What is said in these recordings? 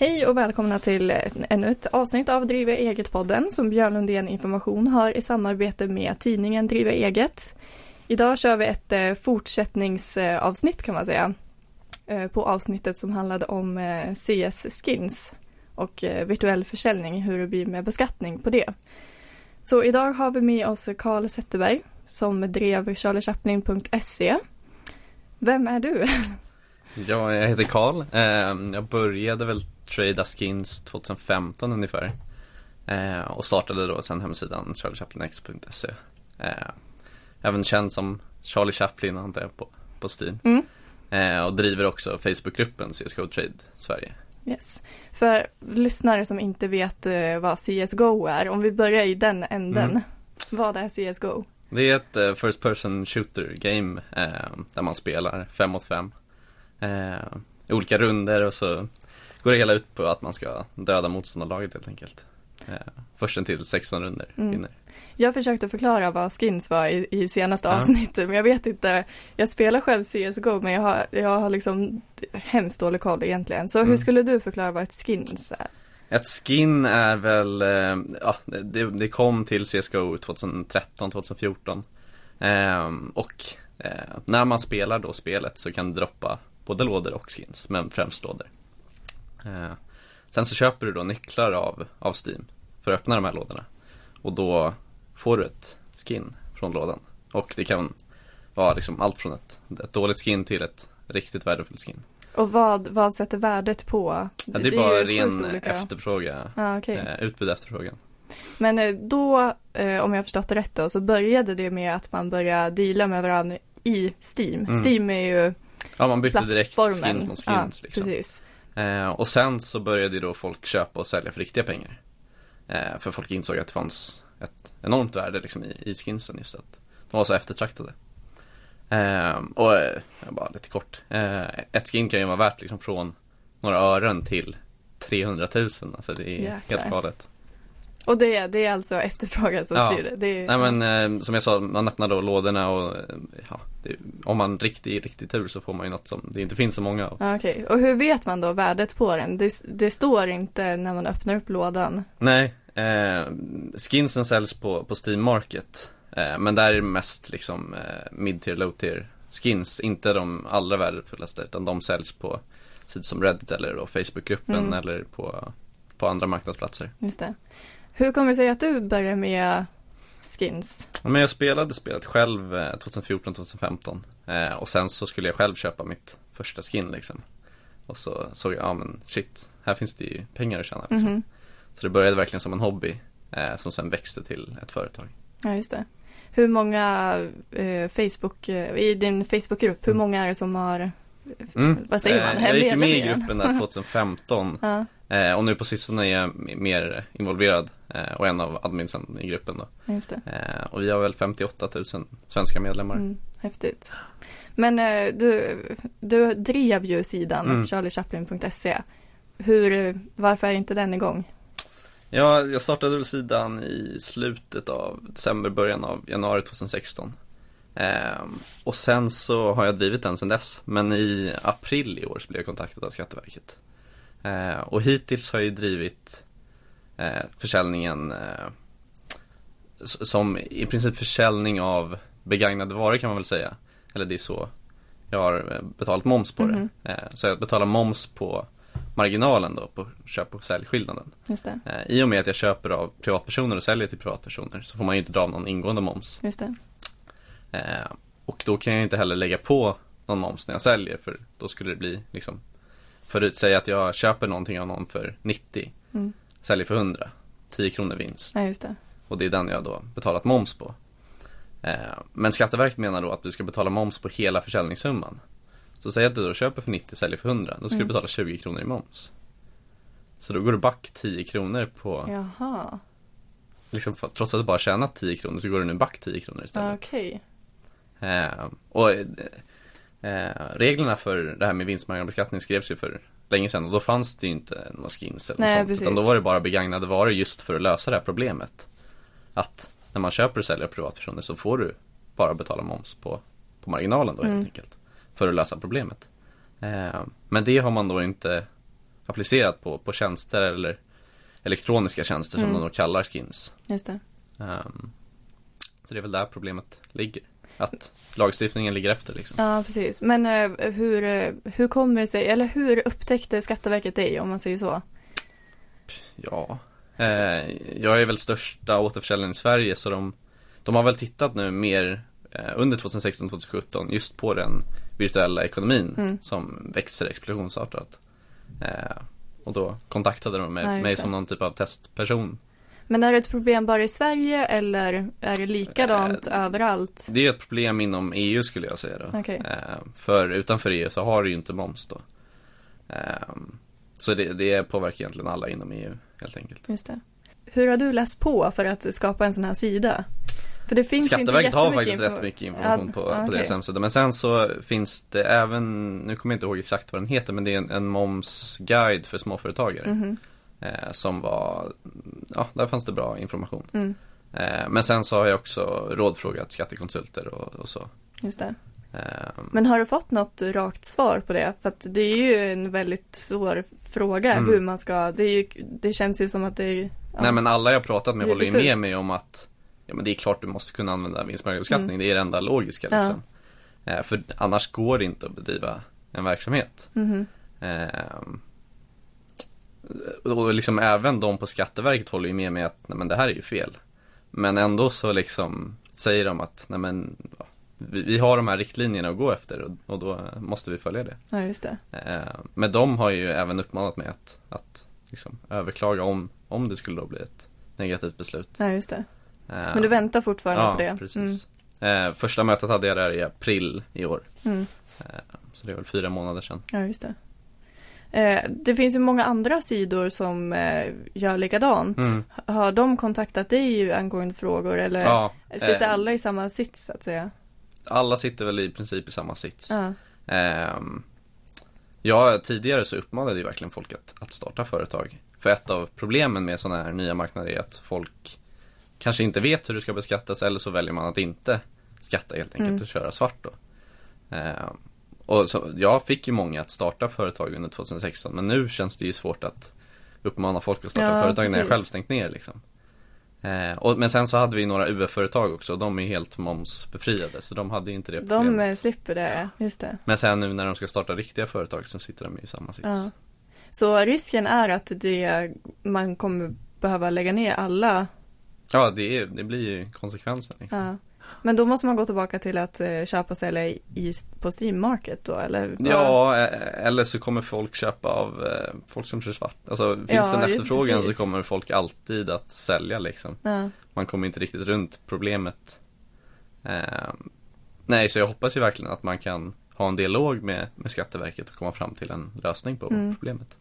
Hej och välkomna till ännu ett avsnitt av Driva eget-podden som Björn Lundén Information har i samarbete med tidningen Driva eget. Idag kör vi ett eh, fortsättningsavsnitt kan man säga eh, på avsnittet som handlade om eh, CS Skins och virtuell försäljning, hur det blir med beskattning på det. Så idag har vi med oss Karl Zetterberg som drev charliechaplin.se. Vem är du? Ja, jag heter Karl. Jag började väl trada skins 2015 ungefär. Eh, och startade då sen hemsidan charliechaplинx.se. Eh, även känd som Charlie Chaplin antar jag på, på Steam. Mm. Eh, och driver också Facebookgruppen CSGO Trade Sverige. Yes. För lyssnare som inte vet eh, vad CSGO är, om vi börjar i den änden. Mm. Vad är CSGO? Det är ett uh, First Person Shooter Game uh, där man spelar fem mot fem. Uh, olika runder och så går det hela ut på att man ska döda motståndarlaget helt enkelt. Eh, försten till 16 runder mm. vinner. Jag försökte förklara vad skins var i, i senaste ja. avsnittet men jag vet inte. Jag spelar själv CSGO men jag har, jag har liksom hemskt dålig koll egentligen. Så mm. hur skulle du förklara vad ett skins är? Ett skin är väl, eh, ja det, det kom till CSGO 2013-2014. Eh, och eh, när man spelar då spelet så kan det droppa både lådor och skins, men främst lådor. Eh, sen så köper du då nycklar av, av Steam för att öppna de här lådorna. Och då får du ett skin från lådan. Och det kan vara liksom allt från ett, ett dåligt skin till ett riktigt värdefullt skin. Och vad, vad sätter värdet på? Ja, det är det bara är ren efterfråga, ah, okay. eh, utbud efterfrågan. Men eh, då, eh, om jag förstått det rätt då, så började det med att man började deala med varandra i Steam. Mm. Steam är ju Ja, man bytte direkt skins mot skins. Ja, liksom. precis. Eh, och sen så började då folk köpa och sälja för riktiga pengar. Eh, för folk insåg att det fanns ett enormt värde liksom i, i skinsen just att de var så eftertraktade. Eh, och eh, bara lite kort. Eh, ett skin kan ju vara värt liksom från några ören till 300 000. Alltså det är Jäklar. helt galet. Och det, det är alltså efterfrågan som ja. styr det? det är, Nej men eh, som jag sa, man öppnar då lådorna och eh, ja, det, om man riktigt, riktigt tur så får man ju något som det inte finns så många av. Okej, okay. och hur vet man då värdet på den? Det, det står inte när man öppnar upp lådan? Nej, eh, skinsen säljs på, på Steam Market. Eh, men där är det mest liksom eh, mid-tier, low-tier skins, inte de allra värdefullaste utan de säljs på sidor som Reddit eller då Facebookgruppen mm. eller på, på andra marknadsplatser. Just det. Hur kommer det sig att du började med skins? Men jag spelade spelet själv 2014-2015 eh, eh, och sen så skulle jag själv köpa mitt första skin liksom. Och så såg jag, ja men shit, här finns det ju pengar att tjäna liksom. Mm -hmm. Så det började verkligen som en hobby eh, som sen växte till ett företag. Ja, just det. Hur många eh, Facebook, eh, i din Facebookgrupp, hur mm. många är det som har, mm. vad säger man? jag gick med i gruppen där 2015 ja. Eh, och nu på sistone är jag mer involverad eh, och en av adminsen i gruppen då. Just det. Eh, och vi har väl 58 000 svenska medlemmar. Mm, häftigt. Men eh, du, du drev ju sidan mm. charliechaplin.se. Hur, varför är inte den igång? Ja, jag startade väl sidan i slutet av december, början av januari 2016. Eh, och sen så har jag drivit den sedan dess. Men i april i år så blev jag kontaktad av Skatteverket. Eh, och hittills har jag ju drivit eh, försäljningen eh, som i princip försäljning av begagnade varor kan man väl säga. Eller det är så jag har eh, betalat moms på mm det. Mhm. Eh, så jag betalar moms på marginalen då på köp och säljskillnaden. Just det. Eh, I och med att jag köper av privatpersoner och säljer till privatpersoner så får man ju inte dra av någon ingående moms. Just det. Och då kan jag inte heller lägga på någon moms när jag säljer för då skulle det bli liksom Förut, säg att jag köper någonting av någon för 90 mm. Säljer för 100 10 kronor vinst. Ja, just det. Och det är den jag då betalat moms på. Eh, Men Skatteverket menar då att du ska betala moms på hela försäljningssumman. Så säg att du då köper för 90 säljer för 100 Då ska mm. du betala 20 kronor i moms. Så då går du back 10 kronor på Jaha. Liksom, Trots att du bara tjänat 10 kronor så går du nu back 10 kronor istället. Okej. Okay. eh, Och eh, reglerna för det här med vinstmarginalbeskattning skrevs ju för länge sedan och då fanns det ju inte några skins eller Nej, sånt. Precis. Utan då var det bara begagnade varor just för att lösa det här problemet. Att när man köper och säljer privatpersoner så får du bara betala moms på, på marginalen då mm. helt enkelt. För att lösa problemet. Eh, men det har man då inte applicerat på, på tjänster eller elektroniska tjänster som Mm. de då kallar skins. Just det. Ehm, så det är väl där problemet ligger. Att lagstiftningen ligger efter liksom. Ja, precis. Men eh, hur, eh, hur kommer det sig, eller hur upptäckte Skatteverket dig om man säger så? Ja, eh, jag är väl största återförsäljaren i Sverige så de, de har väl tittat nu mer eh, under 2016-2017 just på den virtuella ekonomin Mm. som växer explosionsartat. Eh, och då kontaktade de mig, Ja, mig som någon typ av testperson. Men är det ett problem bara i Sverige eller är det likadant Eh, överallt? Det är ett problem inom EU skulle jag säga då. Okej. Eh, för utanför EU så har du ju inte moms då. Eh, så det, det påverkar egentligen alla inom EU helt enkelt. Just det. Hur har du läst på för att skapa en sån här sida? För det finns Skatteverket inte har faktiskt rätt mycket information Ja, på, på deras hemsida. Men sen så finns det även, nu kommer jag inte ihåg exakt vad den heter, men det är en, en momsguide för småföretagare. Mhm. Eh, som var, ja, där fanns det bra information. Mm, Eh, men sen så har jag också rådfrågat skattekonsulter och, och så. just det. Eh, Men har du fått något rakt svar på det? För att det är ju en väldigt svår fråga Mm. hur man ska, det, ju, det känns ju som att det är ja, Nej men alla jag pratat med håller ju med mig om att Ja men det är klart du måste kunna använda vinstmarginalbeskattning, Mm. det är det enda logiska Ja. liksom. Eh, för annars går det inte att bedriva en verksamhet. Ehm, och liksom även de på Skatteverket håller ju med mig att nej men det här är ju fel. Men ändå så liksom säger de att nej men ja, vi, vi har de här riktlinjerna att gå efter och, och då måste vi följa det. ja just det. Ehm, men de har ju även uppmanat mig att, att liksom överklaga om, om det skulle då bli ett negativt beslut. Ja just det. Ehm, Men du väntar fortfarande ja, på det? precis. Eh, första mötet hade jag där i april i år. Mm, mm, Så det är väl fyra månader sedan. ja just det. Eh, det finns ju många andra sidor som eh, gör likadant. Mm. Har de kontaktat dig angående frågor eller Ja, sitter eh, alla i samma sits så att säga? alla sitter väl i princip i samma sits. Ja, Ehm, ja, tidigare så uppmanade ju verkligen folk att, att starta företag. För ett av problemen med sådana här nya marknader är att folk kanske inte vet hur det ska beskattas eller så väljer man att inte skatta helt enkelt Mm. och köra svart då. Ehm, och så, jag fick ju många att starta företag under 2016 men nu känns det ju svårt att uppmana folk att starta Ja, företag när jag precis. själv stängt ner liksom. Eh, och, men sen så hade vi några UF-företag också, de är helt momsbefriade så de hade ju inte det problemet. de eh, slipper det, just det. Men sen nu när de ska starta riktiga företag så sitter de i samma sits. Ja. Så risken är att det, man kommer behöva lägga ner alla. Ja, det, är, det blir ju konsekvensen. Liksom. Ja. Men då måste man gå tillbaka till att eh, köpa och sälja i, på Steam Market då, eller? Ja, eh, eller så kommer folk köpa av eh, folk som kör svart. Alltså finns Ja, det en efterfrågan precis. så kommer folk alltid att sälja liksom. Ja, Man kommer inte riktigt runt problemet. Eh, nej, så jag hoppas ju verkligen att man kan ha en dialog med, med Skatteverket och komma fram till en lösning på Mm. problemet.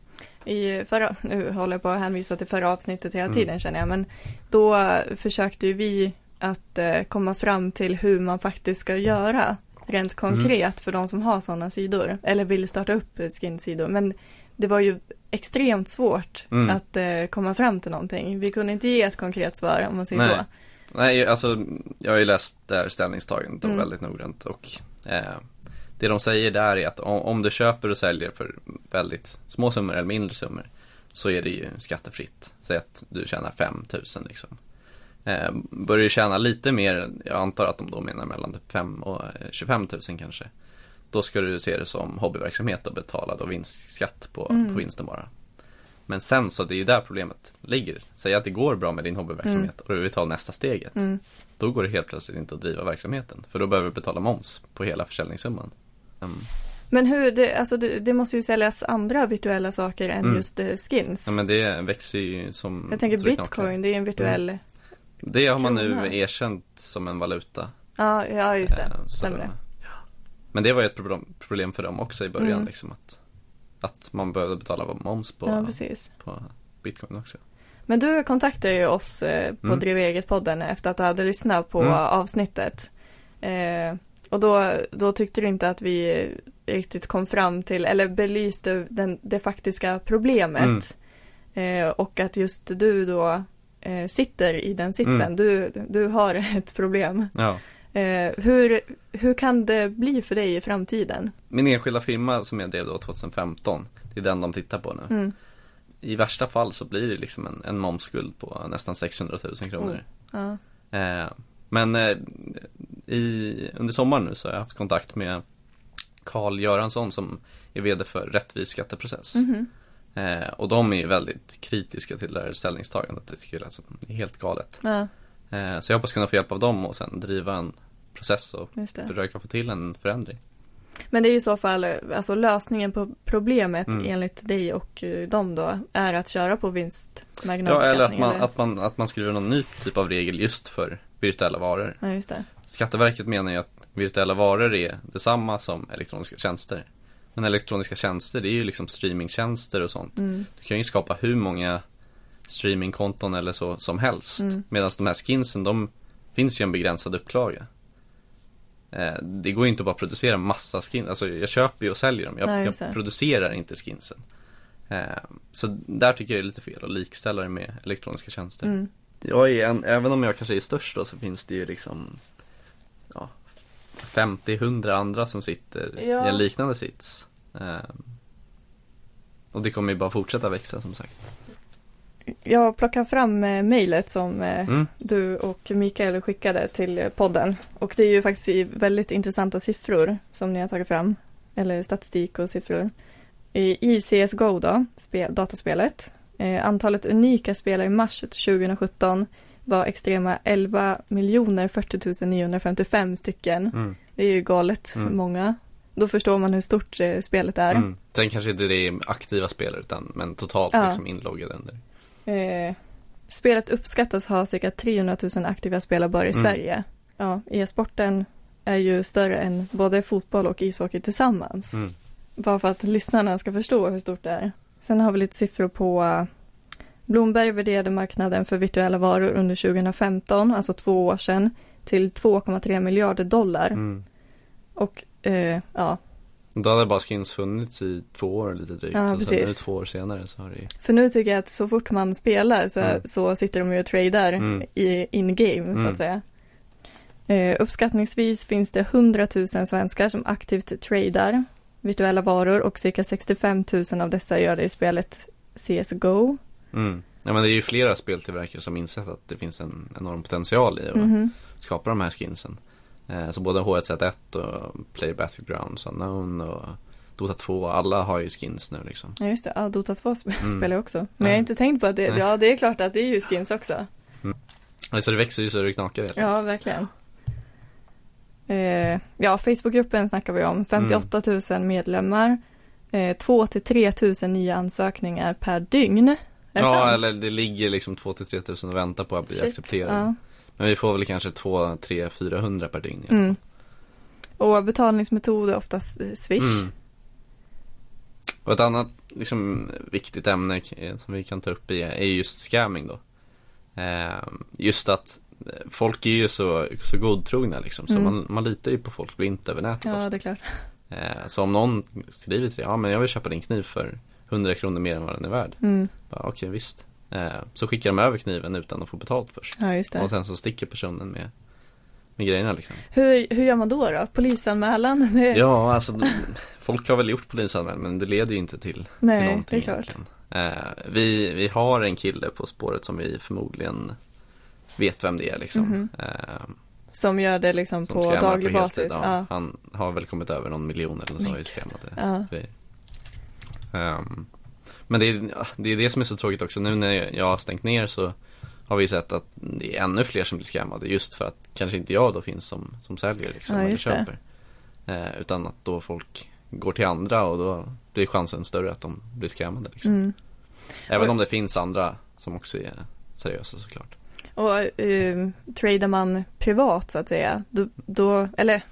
I förra, nu håller jag på att hänvisa till förra avsnittet hela Mm. tiden känner jag, men då försökte ju vi att eh, komma fram till hur man faktiskt ska göra rent konkret för de som har sådana sidor eller vill starta upp skin-sidor. Men det var ju extremt svårt Mm. att eh, komma fram till någonting. Vi kunde inte ge ett konkret svar om man säger Nej. så. Nej, alltså jag har ju läst det här ställningstagandet Mm. väldigt noggrant och eh, det de säger där är att om, om du köper och säljer för väldigt små summor eller mindre summor så är det ju skattefritt. Säg att du tjänar 5000 liksom. Eh, börjar tjäna lite mer, jag antar att de då menar mellan 5 och eh, 25 000 kanske. Då ska du se det som hobbyverksamhet och betala då vinstskatt på, Mm. på vinsten bara. Men sen så, det är ju där problemet ligger. Säg att det går bra med din hobbyverksamhet och du vill ta nästa steget. Mm. Då går det helt plötsligt inte att driva verksamheten. För då behöver du betala moms på hela försäljningssumman. Mm. Men hur, det, alltså det, det måste ju säljas andra virtuella saker än Mm. just eh, skins. Ja men det växer ju som jag tänker knakar. bitcoin, det är en virtuell, Det har man nu krona. erkänt som en valuta. ja, ja just det, Eh, så- stämmer det. Men det var ju ett problem, för dem också i början Mm. liksom att, att man behövde betala moms på, Ja, på bitcoin också. Men du kontaktade ju oss eh, på Mm. Driv eget-podden efter att du hade lyssnat på Mm. avsnittet. Eh, och då, då tyckte du inte att vi riktigt kom fram till, eller belyste den, det faktiska problemet. Mm. Eh, och att just du då eh, sitter i den sitsen. Mm. Du, du har ett problem. Ja. Eh, hur, hur kan det bli för dig i framtiden? Min enskilda firma som jag drev då 2015 det är den de tittar på nu. Mm. I värsta fall så blir det liksom en, en momsskuld på nästan 600 000 kronor. Ja. Eh, men eh, i, under sommaren nu så har jag haft kontakt med Karl Göransson som är vd för Rättvis skatteprocess. Mhm. Eh, och de är väldigt kritiska till det här ställningstagandet. Jag tycker alltså, det är helt galet. ja, Eh, så jag hoppas kunna få hjälp av dem och sen driva en process och det. försöka få till en förändring. Men det är i så fall, alltså lösningen på problemet Mm. enligt dig och eh, dem då, är att köra på Ja, vinstmarginalbeskattning? eller att man, att, man, att man skriver någon ny typ av regel just för virtuella varor. Ja, det. Skatteverket menar ju att virtuella varor är detsamma som elektroniska tjänster. Men elektroniska tjänster, det är ju liksom streamingtjänster och sånt. Mm. Du kan ju skapa hur många streamingkonton eller så som helst. Mm. Medan de här skinsen, de finns ju en begränsad upplaga. Eh, det går ju inte att bara producera massa skins, alltså jag köper ju och säljer dem. Jag, Nej, jag producerar inte skinsen. Eh, så där tycker jag det är lite fel att likställa det med elektroniska tjänster. Mm. Jag är en, även om jag kanske är störst då så finns det ju liksom ja, 50-100 andra som sitter Ja. i en liknande sits. Eh, och det kommer ju bara fortsätta växa som sagt. Jag plockar fram eh, mejlet som eh, Mm. du och Mikael skickade till podden. Och det är ju faktiskt väldigt intressanta siffror som ni har tagit fram. Eller statistik och siffror. I CSGO då, spel, dataspelet. Eh, antalet unika spelare i mars 2017 var extrema 11 40 955 stycken. Mm. Det är ju galet Mm. många. Då förstår man hur stort eh, spelet är. Mm. Sen kanske inte det är aktiva spelare utan men totalt Ja. liksom inloggade under. Eh, spelet uppskattas ha cirka 300 000 aktiva spelare bara i Mm. Sverige. Ja, e-sporten är ju större än både fotboll och ishockey tillsammans. Mm. Bara för att lyssnarna ska förstå hur stort det är. Sen har vi lite siffror på uh, Bloomberg värderade marknaden för virtuella varor under 2015, alltså två år sedan, till 2,3 miljarder dollar. Mm. Och eh, ja, Då hade bara skins funnits i två år lite drygt. Ja, och sen nu två år senare så har det ju för nu tycker jag att så fort man spelar så, Mm. så sitter de ju och tradar Mm. i in-game så Mm. att säga. Eh, uppskattningsvis finns det 100 000 svenskar som aktivt tradar virtuella varor och cirka 65 000 av dessa gör det i spelet CSGO. mm. Ja men det är ju flera speltillverkare som insett att det finns en enorm potential i att Mhm. skapa de här skinsen. Eh, så både H1Z1 och Player Battlegrounds Unknown och Dota 2, alla har ju skins nu liksom. Ja just det, ja, Dota 2 sp- Mm. spelar jag också. Men Ja. jag har inte tänkt på att det, ja det är klart att det är ju skins också. Alltså det växer ju så det knakar helt Ja, verkligen. Eh, ja, Facebookgruppen snackar vi om. 58 000 medlemmar. Eh, 2 till 3 000 nya ansökningar per dygn. Är det Ja, sant? eller det ligger liksom 2-3 tusen och väntar på att bli Shit, accepterade. Ja. Men vi får väl kanske 2, 3, 400 per dygn. Mm. Och betalningsmetod är oftast Swish. Mm. Och ett annat liksom, viktigt ämne som vi kan ta upp i är just scamming då. Eh, just att eh, folk är ju så, så godtrogna liksom, så Mm. man, man litar ju på folk blint över nätet Ja, ofta. det är klart. Eh, så om någon skriver till dig, ja men jag vill köpa din kniv för 100 kronor mer än vad den är värd. Mm. Okej, visst. Eh, så skickar de över kniven utan att få betalt först. Ja, just Och det. sen så sticker personen med, med grejerna liksom. Hur, hur gör man då då? Polisanmälan? Det- Ja, alltså folk har väl gjort polisanmälan men det leder ju inte till, till Nej, någonting det är klart. Eh, vi, vi har en kille på spåret som vi förmodligen vet vem det är liksom. Mhm. Eh, Som gör det liksom som på daglig heltid, basis? Ja, Ja. Han har väl kommit över någon miljon eller så Men i scammade Ja. grejer. Men det är, det är det som är så tråkigt också. Nu när jag har stängt ner så har vi sett att det är ännu fler som blir scammade just för att kanske inte jag då finns som, som säljer liksom, Ja, eller köper. Eh, utan att då folk går till andra och då blir chansen större att de blir scammade liksom. Mm. Även Och- om det finns andra som också är seriösa såklart. Och eh, tradar man privat så att säga, då, då, eller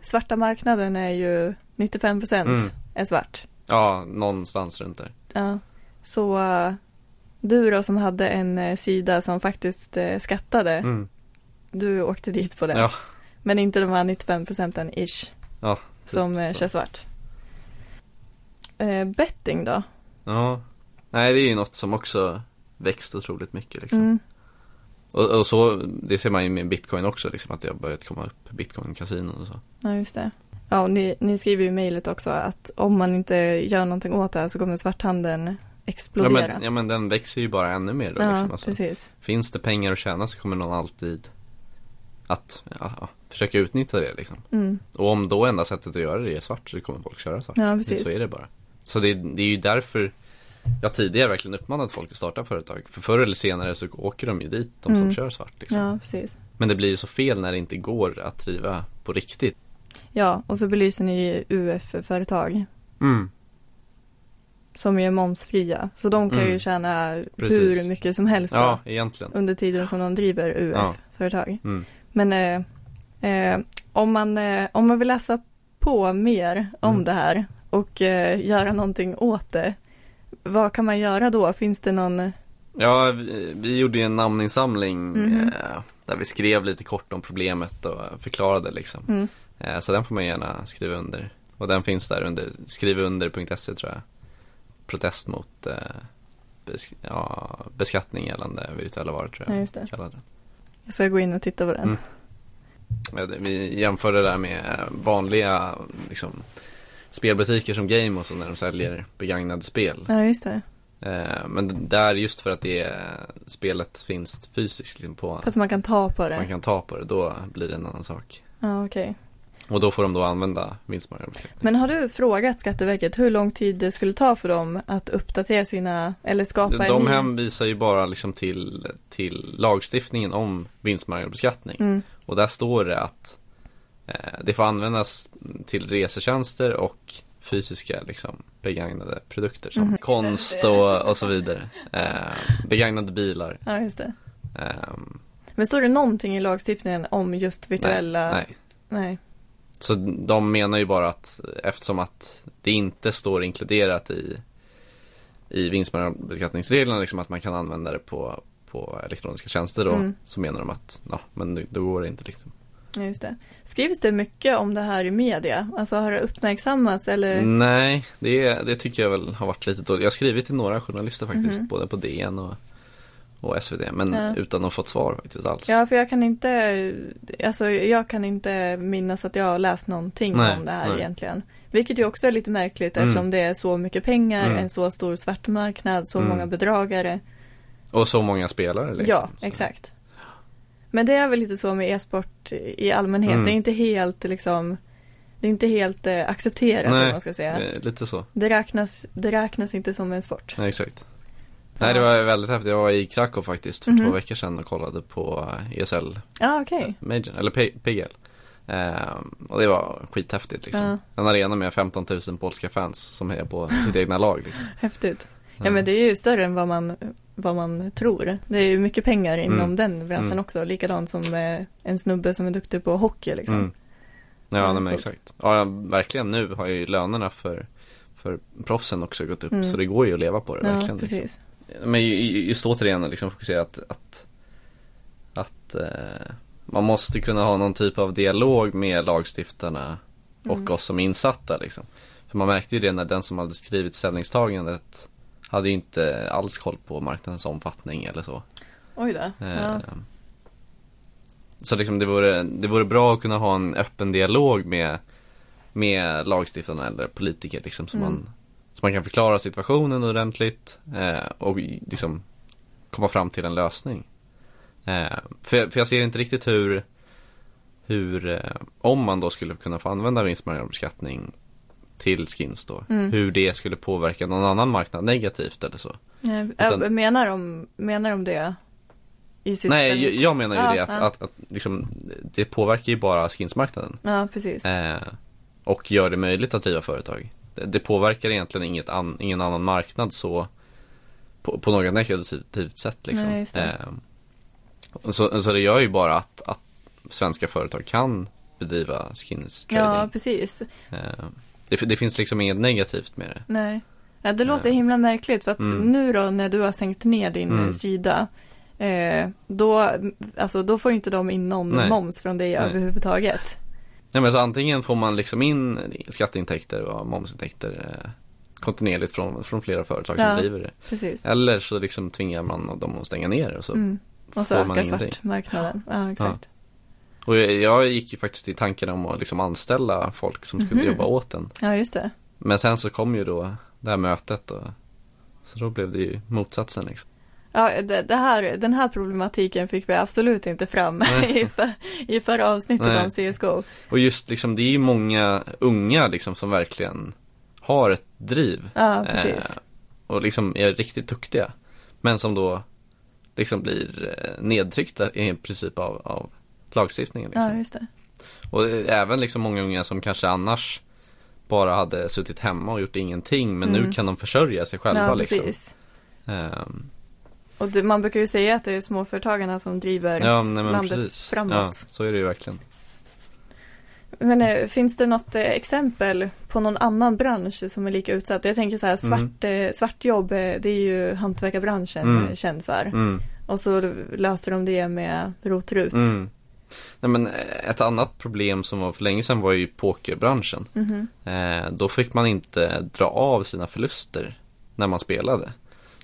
svarta marknaden är ju 95 procent Mm. är svart. Ja, någonstans runt där. Ja. Så eh, du då som hade en eh, sida som faktiskt eh, skattade, Mm. du åkte dit på det. Ja. Men inte de här 95 procenten ish Ja, som eh, så. kör svart. Eh, betting då? Ja. Nej, det är ju något som också växt otroligt mycket liksom. Mm. Och, och så, det ser man ju med bitcoin också liksom att det har börjat komma upp bitcoin-kasinon och så. Ja, just det. Ja, ni, ni skriver ju i mejlet också att om man inte gör någonting åt det här så kommer svarthandeln Ja explodera. men, ja men den växer ju bara ännu mer då Ja, liksom. Alltså, precis. finns det pengar att tjäna så kommer någon alltid att ja, ja, försöka utnyttja det liksom. Mm. Och om då enda sättet att göra det är svart så kommer folk köra svart. Ja, precis. Så är det bara. Så det, det är ju därför jag tidigare verkligen uppmanat folk att starta företag. För förr eller senare så åker de ju dit, de som Mm. kör svart. Liksom. Ja, precis. Men det blir ju så fel när det inte går att driva på riktigt. Ja, och så belyser ni UF-företag Mm. som är momsfria. Så de kan Mm. ju tjäna Precis. hur mycket som helst då, Ja, egentligen. under tiden som de driver Ja. UF-företag. Mm. Men eh, eh, om, man, eh, om man vill läsa på mer om Mm. det här och eh, göra någonting åt det, vad kan man göra då? Finns det någon... Ja, vi, vi gjorde ju en namninsamling Mhm. eh, där vi skrev lite kort om problemet och förklarade liksom. Mm. Eh, så den får man gärna skriva under. Och den finns där under skrivunder.se tror jag. Protest mot eh, bes- ja, beskattning gällande virtuella varor tror jag. Ja, just det. kallade den. Jag ska gå in och titta på den. Mm. Vi jämför det där med vanliga liksom, spelbutiker som Game och så när de säljer begagnade spel. Ja, just det. Eh, men där just för att det spelet finns fysiskt liksom på, För att man kan ta på det. man kan ta på det, då blir det en annan sak. Ja, okej. Och då får de då använda vinstmarginalbeskattning. Men har du frågat Skatteverket hur lång tid det skulle ta för dem att uppdatera sina, eller skapa en De hänvisar ju bara liksom till, till lagstiftningen om vinstmarginalbeskattning. Mm. Och där står det att eh, det får användas till resetjänster och fysiska liksom, begagnade produkter som Mhm. konst och, och så vidare. Eh, begagnade bilar. Ja, just det. ehm, Men står det någonting i lagstiftningen om just virtuella? nej. Nej. Så de menar ju bara att eftersom att det inte står inkluderat i, i vinstmarginalbeskattningsreglerna, liksom att man kan använda det på, på elektroniska tjänster då, Mm. så menar de att ja, men då- går det inte liksom. Just det. Skrivs det mycket om det här i media? Alltså har det uppmärksammats eller? Nej, det, det tycker jag väl har varit lite dåligt. Jag har skrivit till några journalister faktiskt, Mhm. både på DN och, och SvD, men Ja. utan att ha fått svar faktiskt alls. Ja, för jag kan inte, alltså jag kan inte minnas att jag har läst någonting Nej, om det här nej. egentligen. Vilket ju också är lite märkligt Mm. eftersom det är så mycket pengar, Mm. en så stor svartmarknad, så Mm. många bedragare. Och så många spelare liksom. ja, så. exakt. Men det är väl lite så med e-sport i allmänhet. Mm. Det är inte helt liksom, det är inte helt eh, accepterat Nej, om man ska säga. Eh, Lite så. Det räknas, det räknas inte som en sport. Nej, exakt. Nej, det var väldigt häftigt. Jag var i Krakow faktiskt för Mhm. två veckor sedan och kollade på eh, ESL Ja, okej. Major, eller P- PGL. Ehm, och det var skithäftigt liksom. Ja. En arena med 15 000 polska fans som hejar på sitt egna lag liksom. Häftigt. Ja, men det är ju större än vad man, vad man tror. Det är ju mycket pengar inom Mm. den branschen Mm. också. Likadant som eh, en snubbe som är duktig på hockey liksom. Mm. Ja, nej, men exakt. Ja, verkligen nu har ju lönerna för, för proffsen också gått upp. Mm. Så det går ju att leva på det Ja, verkligen. Liksom. Men ju- ju- just återigen liksom fokusera att, att, att eh, man måste kunna ha någon typ av dialog med lagstiftarna och Mm. oss som insatta liksom. För man märkte ju det när den som hade skrivit ställningstagandet hade ju inte alls koll på marknadens omfattning eller så. Oj då. Eh, Ja. Så liksom det vore, det vore bra att kunna ha en öppen dialog med, med lagstiftarna eller politiker liksom så, Mm. man, så man kan förklara situationen ordentligt eh, och liksom komma fram till en lösning. Eh, för, jag- för jag ser inte riktigt hur, hur eh, om man då skulle kunna få använda vinstmarginalbeskattning till skins då, Mm. hur det skulle påverka någon annan marknad negativt eller så. Ja, Utan- äh, menar, de, menar de det? Nej, jag, jag menar ju Ja, det att, ja. att, att liksom, det påverkar ju bara skinsmarknaden. Ja, precis. Eh, och gör det möjligt att driva företag. Det, det påverkar egentligen inget an, ingen annan marknad så på, på något negativt sätt liksom. Nej, det. Eh, så, så det gör ju bara att, att svenska företag kan bedriva skins ja, trading. precis. Eh, det, det finns liksom inget negativt med det. Nej. Ja, det låter Eh. himla märkligt för att Mm. nu då när du har sänkt ner din Mm. eh, sida eh, då, alltså, då får inte de in någon Nej. moms från dig Nej. överhuvudtaget. Nej men så antingen får man liksom in skatteintäkter och momsintäkter eh, kontinuerligt från, från flera företag som Ja. driver det. Precis. Eller så liksom tvingar man dem att stänga ner och så. Mm. Och så får man ökar svartmarknaden. Ja, exakt. Och jag, jag gick ju faktiskt i tanken om att liksom anställa folk som skulle Mhm. jobba åt en. Ja, just det. Men sen så kom ju då det här mötet och så då blev det ju motsatsen liksom. Ja, det, det här, den här problematiken fick vi absolut inte fram i, för, i förra avsnittet Nej. om CSGO. Och just liksom det är ju många unga liksom som verkligen har ett driv. Ja, precis. Eh, och liksom är riktigt duktiga. Men som då liksom blir eh, nedtryckta i princip av, av lagstiftningen. Liksom. Ja, just det. Och eh, även liksom många unga som kanske annars bara hade suttit hemma och gjort ingenting. Men nu Mm. kan de försörja sig själva Ja, liksom. precis. Ehm, Och det, man brukar ju säga att det är småföretagarna som driver ja, nej, landet precis. framåt. Ja, så är det ju verkligen. Men eh, finns det något eh, exempel på någon annan bransch som är lika utsatt? Jag tänker så här, svart, eh, svartjobb, eh, det är ju hantverkarbranschen Mm. känd för. Mm. Och så löste de det med rotrut. Mm. Nej, men ett annat problem som var för länge sedan var ju pokerbranschen. Mhm. Eh, då fick man inte dra av sina förluster när man spelade.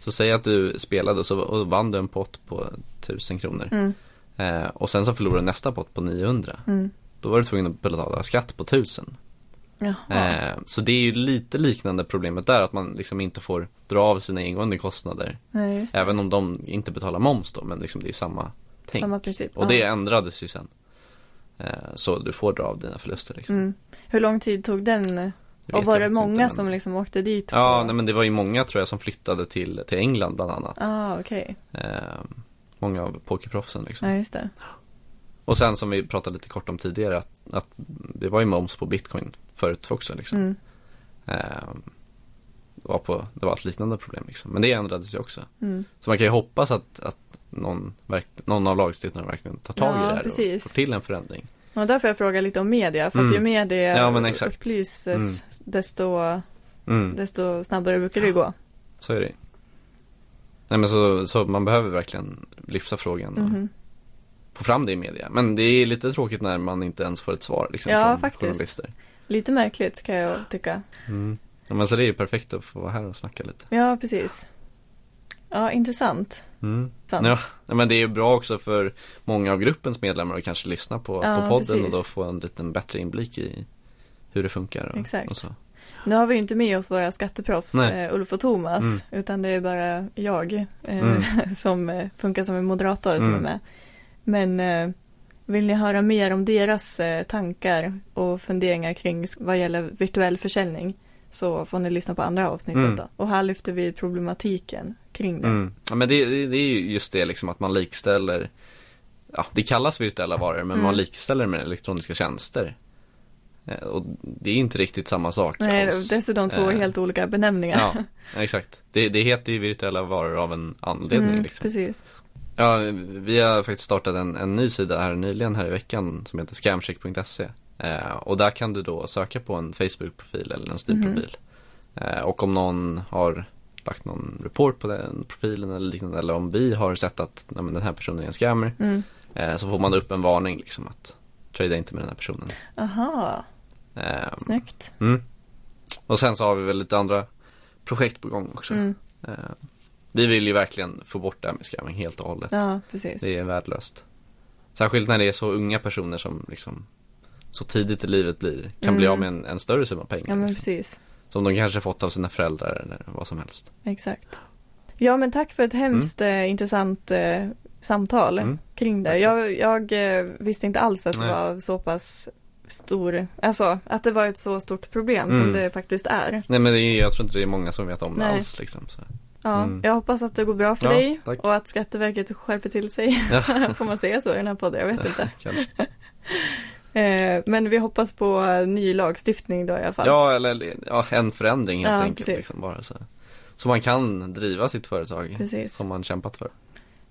Så säg att du spelade och så vann du en pott på 1000 kronor. Mm. Eh, och sen så förlorade du nästa pott på 900. Mm. Då var du tvungen att betala skatt på 1000. Jaha. Eh, så det är ju lite liknande problemet där att man liksom inte får dra av sina ingående kostnader. Nej. Även om de inte betalar moms då men liksom det är samma tänk. Samma princip. Och det Ja. ändrades ju sen. Eh, så du får dra av dina förluster liksom. Mm. Hur lång tid tog den? Och var det många inte, som liksom åkte dit? Ja, nej, men det var ju många tror jag som flyttade till, till England bland annat. Ah, okej. Eh, många av pokerproffsen liksom. Ja, just det. Och sen som vi pratade lite kort om tidigare att, att det var ju moms på bitcoin förut också liksom. Mm. Eh, var på, det var ett liknande problem liksom. Men det ändrades ju också. Mm. Så man kan ju hoppas att, att någon, någon av lagstiftarna verkligen tar tag i Ja, det här precis. och får till en förändring. Och därför jag frågar lite om media. För att Mm. ju mer det Ja, upplyses, desto, Mm, desto snabbare brukar det gå. så är det Nej men så, så man behöver verkligen lyfta frågan och Mhm. få fram det i media. Men det är lite tråkigt när man inte ens får ett svar liksom, Ja, från faktiskt. journalister. Lite märkligt kan jag tycka. Mm. Ja, men så det är ju perfekt att få vara här och snacka lite. Ja, precis. Ja, intressant. Mm. Ja, men det är bra också för många av gruppens medlemmar att kanske lyssna på, Ja, på podden precis. och då få en liten bättre inblick i hur det funkar. Och, Exakt. Och. Nu har vi ju inte med oss våra skatteproffs, eh, Ulf och Thomas, Mm. utan det är bara jag eh, Mm. som eh, funkar som en moderator som Mm. är med. Men eh, vill ni höra mer om deras eh, tankar och funderingar kring vad gäller virtuell försäljning så får ni lyssna på andra avsnittet Mm. då. Och här lyfter vi problematiken kring det. Mm. Ja, men det, det, det är ju just det liksom att man likställer Ja, det kallas virtuella varor men Mm. man likställer med elektroniska tjänster. Eh, Och det är inte riktigt samma sak. Nej, alls. dessutom två Eh, helt olika benämningar. Ja, exakt. Det, det heter ju virtuella varor av en anledning Mm, liksom. Precis. Ja, vi har faktiskt startat en, en ny sida här nyligen här i veckan som heter scamcheck.se. Eh, och där kan du då söka på en Facebook-profil eller en Steam-profil. Eh, och om någon har lagt någon report på den profilen eller liknande eller om vi har sett att nej, den här personen är en scammer Mm. eh, så får man upp en varning liksom att trada inte med den här personen. Aha, Eh, snyggt. mm. Och sen så har vi väl lite andra projekt på gång också. Mm. Eh, vi vill ju verkligen få bort det här med scamming helt och hållet. Ja, precis. Det är värdelöst. Särskilt när det är så unga personer som liksom så tidigt i livet blir, kan bli Mm. av med en, en större summa pengar. Ja, men liksom. precis. Som de kanske fått av sina föräldrar eller vad som helst. Exakt. Ja, men tack för ett hemskt eh, intressant eh, samtal Mm. kring det. Jag, jag eh, visste inte alls att det Nej. var så pass stor, alltså att det var ett så stort problem som Mm. det faktiskt är. Nej men det är, jag tror inte det är många som vet om det Nej. alls liksom. Så. Ja, Mm. jag hoppas att det går bra för Ja, dig tack. och att Skatteverket skärper till sig. Ja. Får man säga så i den här podden? Jag vet inte. Eh, men vi hoppas på ny lagstiftning då i alla fall. Ja eller ja, en förändring helt Ja, enkelt. Liksom, bara, så. så man kan driva sitt företag Precis. som man kämpat för.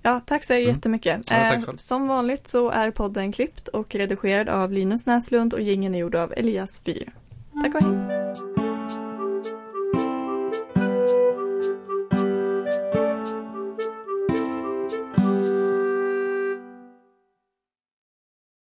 Ja, tack så Mm. jättemycket. Ja, Eh, som vanligt så är podden klippt och redigerad av Linus Näslund och gingen är gjord av Elias Fyr. Tack och hej!